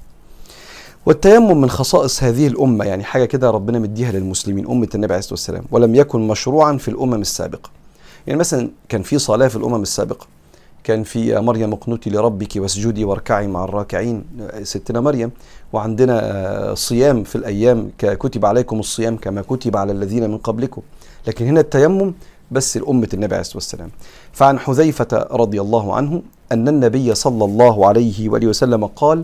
والتيمم من خصائص هذه الأمة يعني حاجة كده ربنا مديها للمسلمين أمة النبي عليه الصلاة والسلام ولم يكن مشروعا في الأمم السابقة. يعني مثلا كان في صلاة في الأمم السابقة كان في مريم اقنتي لربك واسجدي واركعي مع الراكعين ستنا مريم وعندنا صيام في الأيام كتب عليكم الصيام كما كتب على الذين من قبلكم. لكن هنا التيمم بس لأمة النبي عليه الصلاة والسلام. فعن حذيفة رضي الله عنه أن النبي صلى الله عليه وآله وسلم قال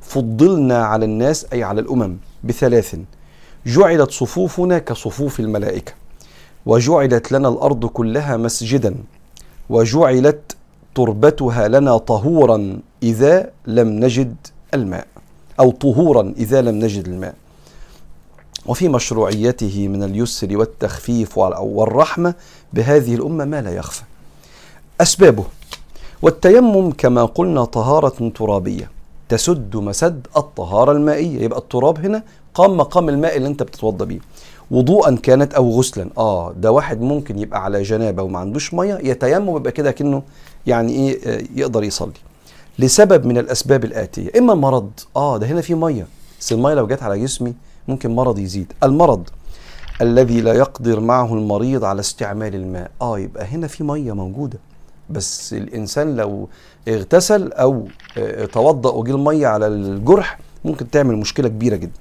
فضلنا على الناس أي على الأمم بثلاث جعلت صفوفنا كصفوف الملائكة. وجعلت لنا الأرض كلها مسجدا وجعلت تربتها لنا طهورا إذا لم نجد الماء أو طهورا إذا لم نجد الماء. وفي مشروعيته من اليسر والتخفيف والرحمة بهذه الأمة ما لا يخفى. أسبابه والتيمم كما قلنا طهارة ترابية. تسد مسد الطهارة المائية. يبقى التراب هنا قام مقام الماء اللي انت بتتوضى بيه. وضوءا كانت أو غسلا. آه ده واحد ممكن يبقى على جنابة وما عندوش مية يتيمم يبقى كده كأنه يعني إيه يقدر يصلي. لسبب من الأسباب الآتية إما المرض آه ده هنا في مية. بس المية لو جت على جسمي ممكن مرض يزيد. المرض الذي لا يقدر معه المريض على استعمال الماء. آه يبقى هنا في مية موجودة. بس الإنسان لو اغتسل أو توضأ وجه المية على الجرح ممكن تعمل مشكلة كبيرة جدا.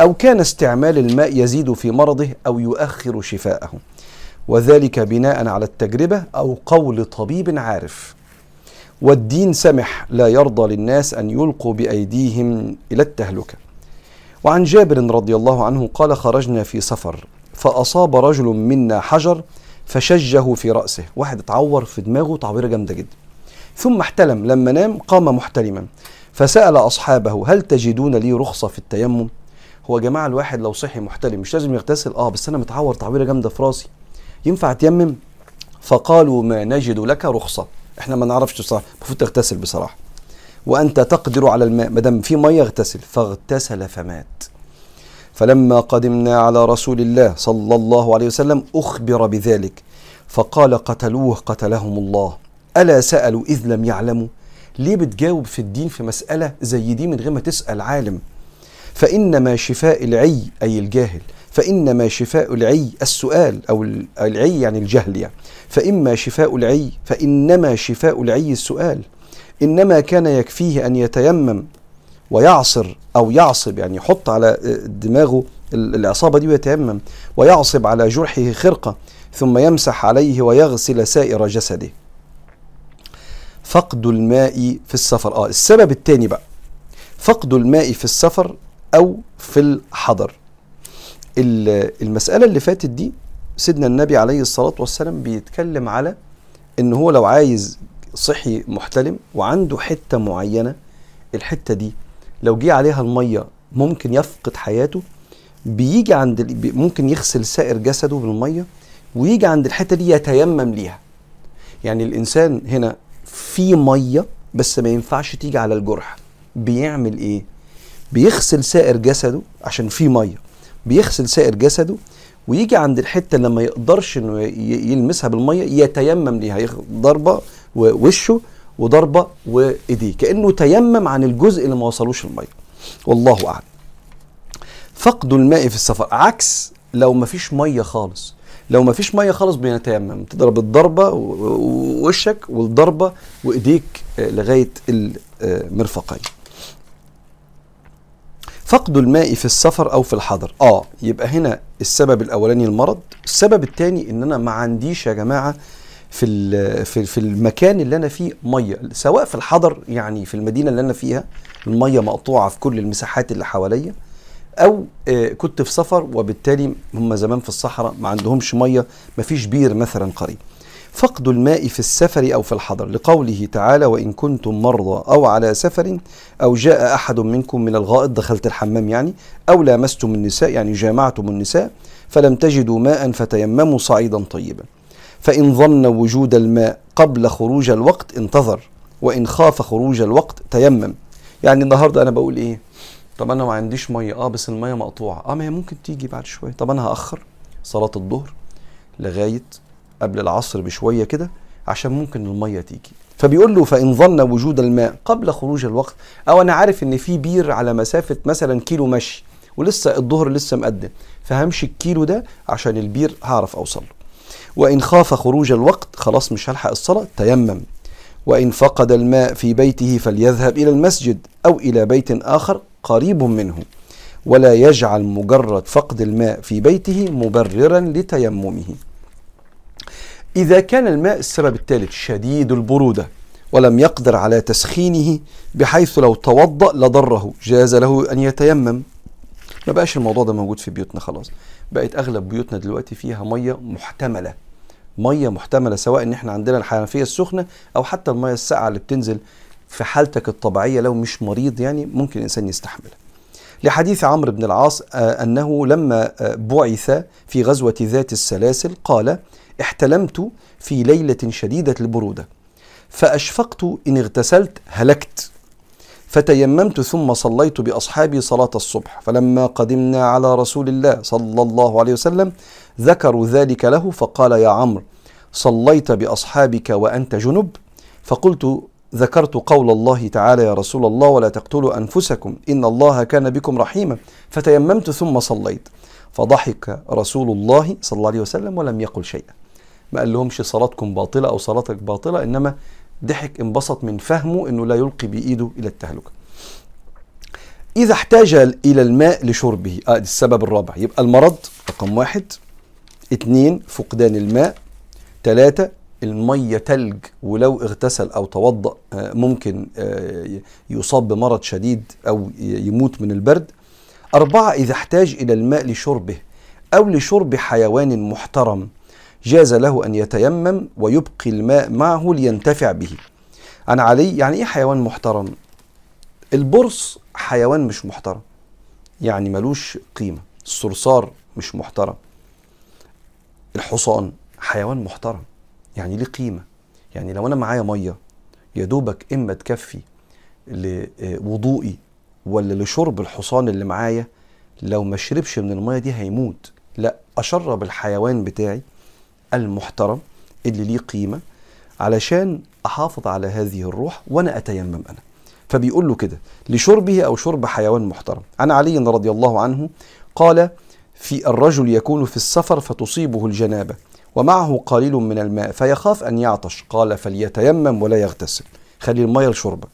أو كان استعمال الماء يزيد في مرضه أو يؤخر شفاءه. وذلك بناء على التجربة أو قول طبيب عارف. والدين سمح لا يرضى للناس أن يلقوا بأيديهم إلى التهلكة. وعن جابر رضي الله عنه قال خرجنا في سفر فأصاب رجل منا حجر فشجه في رأسه. واحد اتعور في دماغه تعويرة جامدة جدا. ثم احتلم. لما نام قام محتلما. فسأل أصحابه هل تجدون لي رخصة في التيمم؟ هو يا جماعة الواحد لو صحي محتلم مش لازم يغتسل. آه بس أنا متعور تعويرة جامدة في رأسي. ينفع أتيمم؟ فقالوا ما نجد لك رخصة. إحنا ما نعرفش صراحة المفروض تغتسل بصراحة. وأنت تقدر على الماء. ما دام في مية اغتسل. فاغتسل فمات. فلما قدمنا على رسول الله صلى الله عليه وسلم أخبر بذلك فقال قتلوه قتلهم الله. ألا سألوا إذ لم يعلموا؟ ليه بتجاوب في الدين في مسألة زي دي من غير ما تسأل عالم؟ فإنما شفاء العي أي الجاهل فإنما شفاء العي السؤال أو العي يعني الجهل يعني. فإما شفاء العي فإنما شفاء العي السؤال. إنما كان يكفيه أن يتيمم ويعصر أو يعصب يعني يحط على دماغه العصابة دي ويتيمم ويعصب على جرحه خرقة ثم يمسح عليه ويغسل سائر جسده. فقد الماء في السفر. آه السبب الثاني بقى فقد الماء في السفر أو في الحضر. المسألة اللي فاتت دي سيدنا النبي عليه الصلاة والسلام بيتكلم على إن هو لو عايز صحي محتلم وعنده حتة معينة الحتة دي لو جه عليها المية ممكن يفقد حياته بيجي عند ممكن يغسل سائر جسده بالمية ويجي عند الحتة دي يتيمم ليها. يعني الإنسان هنا في مية بس ما ينفعش تيجي على الجرح. بيعمل إيه؟ بيغسل سائر جسده عشان في مية. بيغسل سائر جسده ويجي عند الحتة اللي ما يقدرش إنه يلمسها بالمية يتيمم ليها ضربة ووشه وضربة وإيديه كأنه تيمم عن الجزء اللي ما وصلوش المية. والله أعلم. فقد الماء في السفر عكس لو ما فيش مية خالص. لو ما فيش مية خالص بنتيمم تضرب الضربة ووشك والضربة وإيديك لغاية المرفقين. فقد الماء في السفر أو في الحضر. آه يبقى هنا السبب الأولاني المرض. السبب الثاني إن أنا ما عنديش يا جماعة في في في المكان اللي أنا فيه مية سواء في الحضر يعني في المدينة اللي أنا فيها المية مقطوعة في كل المساحات اللي حواليا أو كنت في سفر وبالتالي هم زمان في الصحراء ما عندهمش مية ما فيش بير مثلا قريب. فقد الماء في السفر أو في الحضر لقوله تعالى وإن كنتم مرضى أو على سفر أو جاء أحد منكم من الغائط دخلت الحمام يعني أو لامستم النساء يعني جامعتم النساء فلم تجدوا ماء فتيمموا صعيدا طيبا. فإن ظن وجود الماء قبل خروج الوقت انتظر وإن خاف خروج الوقت تيمم. يعني النهارده أنا بقول إيه؟ طب أنا ما عنديش مية. آه بس المية مقطوعة. آه ما هي ممكن تيجي بعد شوية. طب أنا هأخر صلاة الظهر لغاية قبل العصر بشوية كده عشان ممكن المية تيجي. فبيقول له فإن ظن وجود الماء قبل خروج الوقت أو أنا عارف إن في بير على مسافة مثلا كيلو مشي ولسه الظهر لسه مقدم فهمشي الكيلو ده عشان البير هعرف أوصل له. وإن خاف خروج الوقت خلاص مش هلحق الصلاة تيمم. وإن فقد الماء في بيته فليذهب إلى المسجد أو إلى بيت آخر قريب منه. ولا يجعل مجرد فقد الماء في بيته مبررا لتيممه. إذا كان الماء السبب الثالث شديد البرودة ولم يقدر على تسخينه بحيث لو توضأ لضره جاز له أن يتيمم. ما بقاش الموضوع ده موجود في بيوتنا خلاص. بقت أغلب بيوتنا دلوقتي فيها مية محتملة. مية محتملة سواء إن إحنا عندنا الحنفية السخنة أو حتى المية الساقعة اللي بتنزل في حالتك الطبيعية لو مش مريض يعني ممكن الإنسان يستحملها. لحديث عمرو بن العاص أنه لما بعث في غزوة ذات السلاسل قال احتلمت في ليلة شديدة البرودة فأشفقت إن اغتسلت هلكت. فتيممت ثم صليت بأصحابي صلاة الصبح فلما قدمنا على رسول الله صلى الله عليه وسلم ذكروا ذلك له فقال يا عمرو صليت بأصحابك وأنت جنب؟ فقلت ذكرت قول الله تعالى يا رسول الله ولا تقتلوا أنفسكم إن الله كان بكم رحيما. فتيممت ثم صليت فضحك رسول الله صلى الله عليه وسلم ولم يقل شيئا. ما قال لهمش صلاتكم باطلة أو صلاتك باطلة إنما ضحك انبسط من فهمه أنه لا يلقي بإيده إلى التهلكة. إذا احتاج إلى الماء لشربه آه السبب الرابع. يبقى المرض رقم واحد. اتنين فقدان الماء. ثلاثة المية تلج ولو اغتسل أو توضأ ممكن يصاب بمرض شديد أو يموت من البرد. أربعة إذا احتاج إلى الماء لشربه أو لشرب حيوان محترم جاز له أن يتيمم ويبقي الماء معه لينتفع به. عن علي يعني إيه حيوان محترم؟ البرص حيوان مش محترم. يعني ملوش قيمة. الصرصار مش محترم. الحصان حيوان محترم. يعني ليه قيمة؟ يعني لو أنا معايا مية يا دوبك إما تكفي لوضوئي ولا لشرب الحصان اللي معايا لو ما شربش من المية دي هيموت. لا أشرب الحيوان بتاعي المحترم اللي ليه قيمة علشان أحافظ على هذه الروح وأنا أتيمم أنا. فبيقول له كده لشربه أو شرب حيوان محترم. عن علي رضي الله عنه قال في الرجل يكون في السفر فتصيبه الجنابة ومعه قليل من الماء فيخاف أن يعطش. قال فليتيمم ولا يغتسل خلي المية لشربك.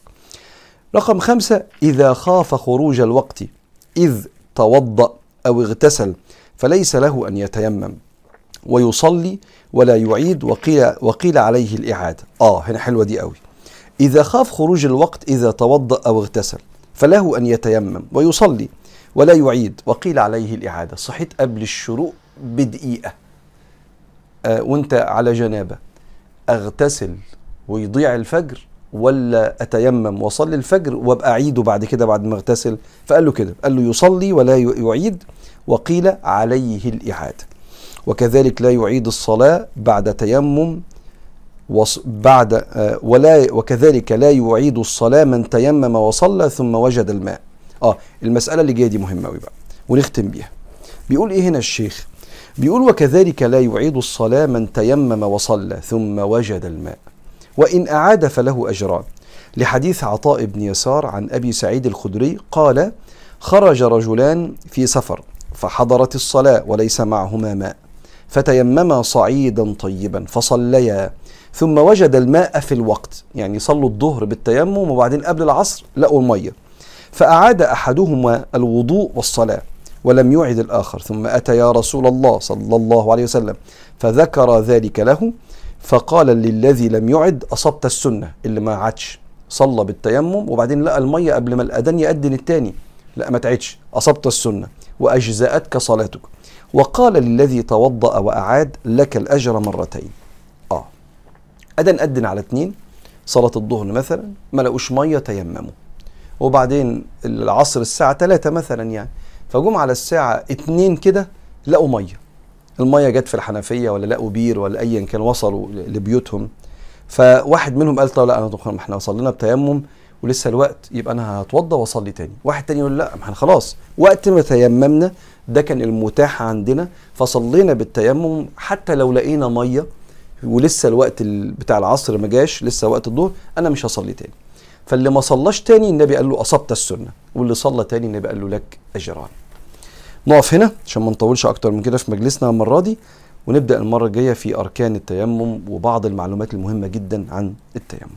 رقم خمسة إذا خاف خروج الوقت إذ توضأ أو اغتسل فليس له أن يتيمم. ويصلي ولا يعيد وقيل, وقيل عليه الإعادة. آه هنا حلوة دي قوي. إذا خاف خروج الوقت إذا توضأ أو اغتسل فله أن يتيمم ويصلي ولا يعيد وقيل عليه الإعادة. صحيت قبل الشروق بدقيقة. آه وأنت على جنابة. أغتسل ويضيع الفجر ولا أتيمم وأصلي الفجر وأبقى أعيده بعد كده بعد ما اغتسل؟ فقال له كده. قال له يصلي ولا يعيد وقيل عليه الإعادة. وكذلك لا يعيد الصلاة بعد تيمم بعد ولا وكذلك لا يعيد الصلاة من تيمم وصلى ثم وجد الماء. آه المسألة اللي جاية دي مهمة قوي بقى ونختم بيها. بيقول إيه هنا الشيخ؟ بيقول وكذلك لا يعيد الصلاة من تيمم وصلى ثم وجد الماء. وإن أعاد فله أجران. لحديث عطاء بن يسار عن أبي سعيد الخدري قال: خرج رجلان في سفر فحضرت الصلاة وليس معهما ماء. فتيمما صعيدا طيبا فصليا. ثم وجد الماء في الوقت يعني صلوا الظهر بالتيمم وبعدين قبل العصر لقوا المية. فأعاد أحدهما الوضوء والصلاة ولم يعد الآخر. ثم أتى يا رسول الله صلى الله عليه وسلم فذكر ذلك له فقال للذي لم يعد أصبت السنة اللي ما عادش. صلى بالتيمم وبعدين لقى المية قبل ما الأذان يأذن التاني لا ما تعدش أصبت السنة وأجزأتك صلاتك. وقال للذي توضأ وأعاد لك الأجر مرتين. آه. أدن أدن على اتنين صلاة الظهر مثلا ما لقوش مية تيمموا. وبعدين العصر الساعة 3 مثلا يعني. فجم على الساعة اتنين كده لقوا مية. المية جت في الحنفية ولا لقوا بير ولا أيا كان وصلوا لبيوتهم. فواحد منهم قال طب لا أنا إحنا صلينا بتيمم. ولسه الوقت يبقى أنا هتوضى وأصلي تاني. واحد تاني يقول لا ما إحنا خلاص. وقت ما تيممنا ده كان المتاح عندنا فصلينا بالتيمم. حتى لو لقينا مية ولسه الوقت ال- بتاع العصر ما جاش لسه وقت الظهر أنا مش هصلي تاني. فاللي ما صلاش تاني النبي قال له أصبت السنة واللي صلى تاني النبي قال له لك أجران. نقف هنا عشان ما نطولش أكتر من كده في مجلسنا المرة دي ونبدأ المرة الجاية في أركان التيمم وبعض المعلومات المهمة جدا عن التيمم.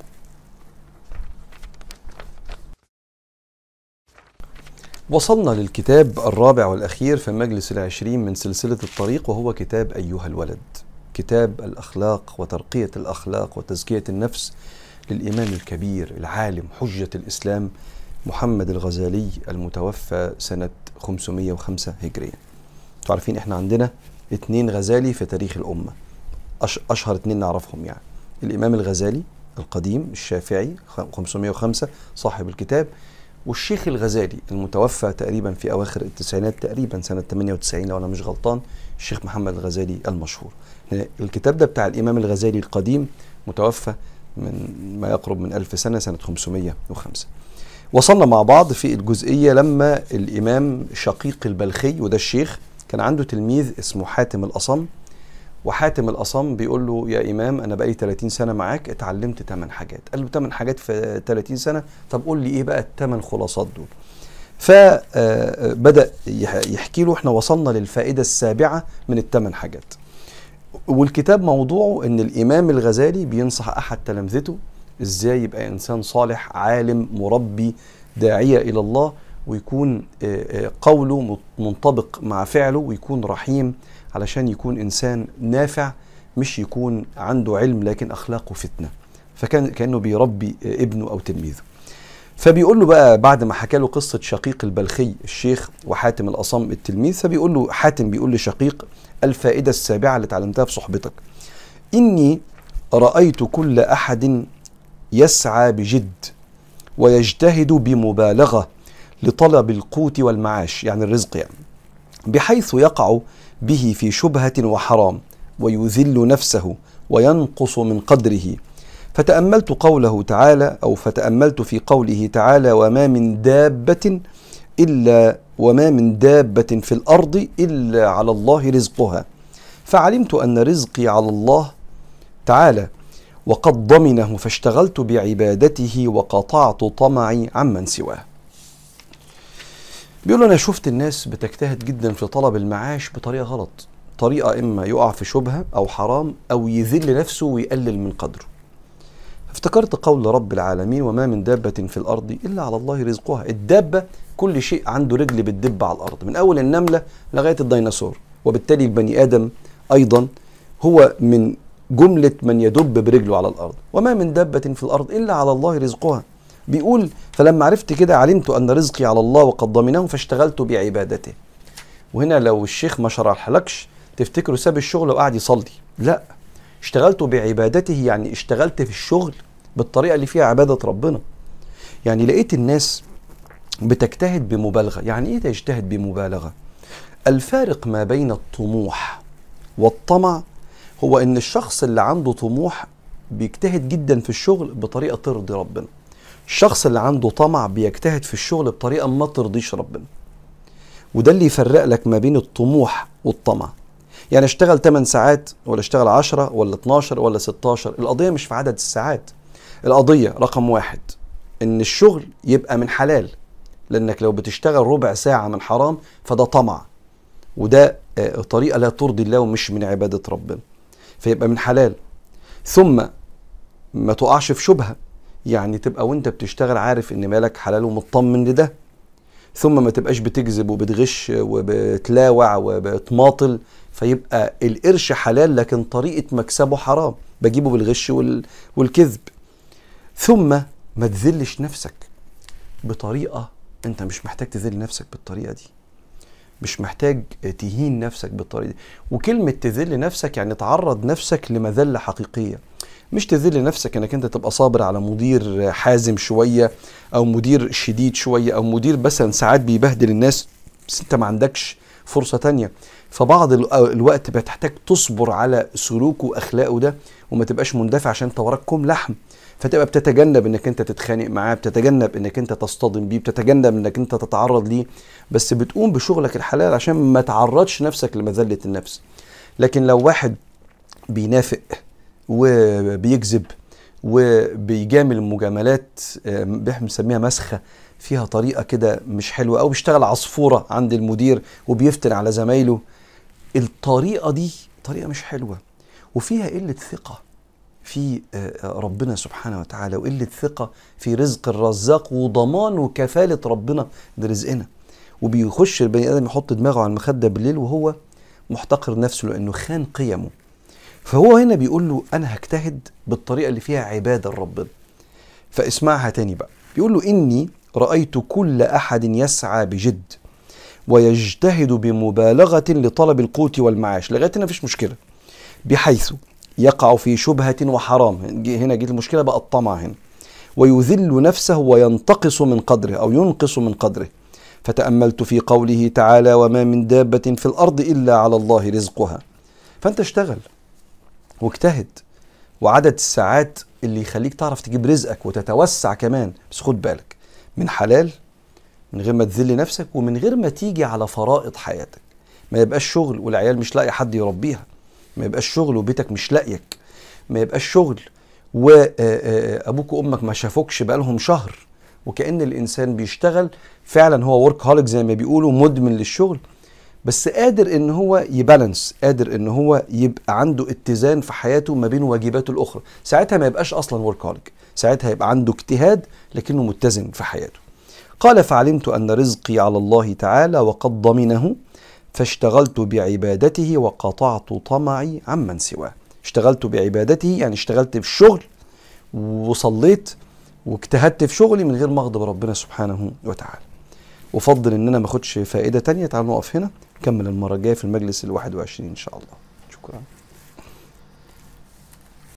وصلنا للكتاب الرابع والأخير في المجلس العشرين من سلسلة الطريق وهو كتاب أيها الولد. كتاب الأخلاق وترقية الأخلاق وتزكية النفس للإمام الكبير العالم حجة الإسلام محمد الغزالي المتوفى سنة 505 هجرية. عارفين إحنا عندنا اتنين غزالي في تاريخ الأمة. أش أشهر اتنين نعرفهم يعني. الإمام الغزالي القديم الشافعي 505 صاحب الكتاب والشيخ الغزالي المتوفى تقريبا في أواخر التسعينات تقريبا سنة 98 لو أنا مش غلطان الشيخ محمد الغزالي المشهور. الكتاب ده بتاع الإمام الغزالي القديم متوفى من ما يقرب من ألف سنة سنة 505 وصلنا مع بعض في الجزئية لما الإمام شقيق البلخي وده الشيخ كان عنده تلميذ اسمه حاتم الأصم. وحاتم الأصم بيقول له يا إمام أنا بقالي 30 سنة معاك اتعلمت 8 حاجات. قال له 8 حاجات في 30 سنة؟ طب قول لي إيه بقى الثمان خلاصات دول؟ فبدأ يحكي له إحنا وصلنا للفائدة السابعة من الثمان حاجات. والكتاب موضوعه إن الإمام الغزالي بينصح أحد تلامذته إزاي يبقى إنسان صالح عالم مربي داعية إلى الله ويكون قوله منطبق مع فعله ويكون رحيم علشان يكون إنسان نافع مش يكون عنده علم لكن أخلاقه فتنة. فكان كأنه بيربي ابنه أو تلميذه. فبيقول له بقى بعد ما حكى له قصة شقيق البلخي الشيخ وحاتم الأصم التلميذ فبيقول له حاتم بيقول لشقيق الفائدة السابعة اللي اتعلمتها في صحبتك. إني رأيت كل أحد يسعى بجد ويجتهد بمبالغة لطلب القوت والمعاش يعني الرزق يعني. بحيث يقع به في شبهة وحرام ويذل نفسه وينقص من قدره. فتأملت قوله تعالى أو فتأملت في قوله تعالى وما من دابة إلا وما من دابة في الأرض إلا على الله رزقها. فعلمت أن رزقي على الله تعالى وقد ضمنه فاشتغلت بعبادته وقطعت طمعي عمن سواه. بيقول أنا شفت الناس بتجتهد جدا في طلب المعاش بطريقة غلط. طريقة إما يقع في شبهة أو حرام أو يذل نفسه ويقلل من قدره. افتكرت قول رب العالمين وما من دابة في الأرض إلا على الله رزقها. الدابة كل شيء عنده رجل بتدب على الأرض. من أول النملة لغاية الديناصور. وبالتالي البني آدم أيضا هو من جملة من يدب برجله على الأرض. وما من دابة في الأرض إلا على الله رزقها. بيقول فلما عرفت كده علمت أن رزقي على الله وقد ضمنه فاشتغلت بعبادته. وهنا لو الشيخ ما شرحلكش تفتكروا ساب الشغل وقعد يصلي؟ لا. اشتغلت بعبادته يعني اشتغلت في الشغل بالطريقة اللي فيها عبادة ربنا. يعني لقيت الناس بتجتهد بمبالغة. يعني إيه تجتهد بمبالغة؟ الفارق ما بين الطموح والطمع هو إن الشخص اللي عنده طموح بيجتهد جدا في الشغل بطريقة ترضي ربنا. الشخص اللي عنده طمع بيجتهد في الشغل بطريقة ما ترضيش ربنا. وده اللي يفرق لك ما بين الطموح والطمع. يعني اشتغل 8 ساعات ولا اشتغل 10 ولا 12 ولا 16 القضية مش في عدد الساعات. القضية رقم واحد إن الشغل يبقى من حلال. لأنك لو بتشتغل ربع ساعة من حرام فده طمع. وده طريقة لا ترضي الله ومش من عبادة ربنا. فيبقى من حلال. ثم ما تقعش في شبهة. يعني تبقى وانت بتشتغل عارف ان مالك حلال ومطمن لده ثم ما تبقاش بتكذب وبتغش وبتلاوع وبتماطل فيبقى القرش حلال لكن طريقة مكسبه حرام بجيبه بالغش والكذب. ثم ما تذلش نفسك بطريقة انت مش محتاج تذل نفسك بالطريقة دي. مش محتاج تهين نفسك بالطريقة دي. وكلمة تذل نفسك يعني تعرض نفسك لمذلة حقيقية. مش تذل نفسك إنك أنت تبقى صابر على مدير حازم شوية أو مدير شديد شوية أو مدير مثلا ساعات بيبهدل الناس بس أنت ما عندكش فرصة تانية. فبعض الوقت بتحتاج تصبر على سلوكه وأخلاقه ده وما تبقاش مندفع عشان انت وراك كوم لحم. فتبقى بتتجنب إنك أنت تتخانق معاه بتتجنب إنك أنت تصطدم بيه بتتجنب إنك أنت تتعرض ليه. بس بتقوم بشغلك الحلال عشان ما تعرضش نفسك لمذلة النفس. لكن لو واحد بينافق وبيكذب وبيجامل مجاملات آه، بنسميها مسخة فيها طريقة كده مش حلوة أو بيشتغل عصفورة عند المدير وبيفتن على زمايله. الطريقة دي طريقة مش حلوة وفيها قلة ثقة في آه، ربنا سبحانه وتعالى وقلة ثقة في رزق الرزاق وضمان وكفالة ربنا لرزقنا وبيخش البني آدم يحط دماغه على المخدة بالليل وهو محتقر نفسه لأنه خان قيمه. فهو هنا بيقول له أنا هجتهد بالطريقة اللي فيها عبادة لربنا فاسمعها تاني بقى. بيقول له إني رأيت كل أحد يسعى بجد ويجتهد بمبالغة لطلب القوت والمعاش. لغاية هنا مفيش مشكلة. بحيث يقع في شبهة وحرام. هنا جت المشكلة بقى الطمع هنا. ويذل نفسه وينتقص من قدره أو ينقص من قدره. فتأملت في قوله تعالى وما من دابة في الأرض إلا على الله رزقها. فأنت اشتغل. واجتهد وعدد الساعات اللي يخليك تعرف تجيب رزقك وتتوسع كمان بس خد بالك من حلال من غير ما تذل نفسك ومن غير ما تيجي على فرائض حياتك. ما يبقاش شغل والعيال مش لاقي حد يربيها. ما يبقاش شغل وبيتك مش لاقيك. ما يبقاش شغل وابوك وأمك ما شافوكش بقالهم شهر. وكأن الإنسان بيشتغل فعلا هو ورك هوليك زي ما بيقولوا مدمن للشغل. بس قادر إن هو يبالانس قادر إن هو يبقى عنده اتزان في حياته ما بين واجباته الأخرى. ساعتها ما يبقاش أصلا ورك ساعتها يبقى عنده اجتهاد لكنه متزن في حياته. قال فعلمت أن رزقي على الله تعالى وقد ضمنه فاشتغلت بعبادته وقطعت طمعي عمن سواه. اشتغلت بعبادته يعني اشتغلت في الشغل وصليت واجتهدت في شغلي من غير ما أغضب ربنا سبحانه وتعالى. وفضل إن أنا ما أخدش فائدة تانية تعالوا نقف هنا. نكمل المرة الجاية في المجلس ال 21 إن شاء الله. شكرا.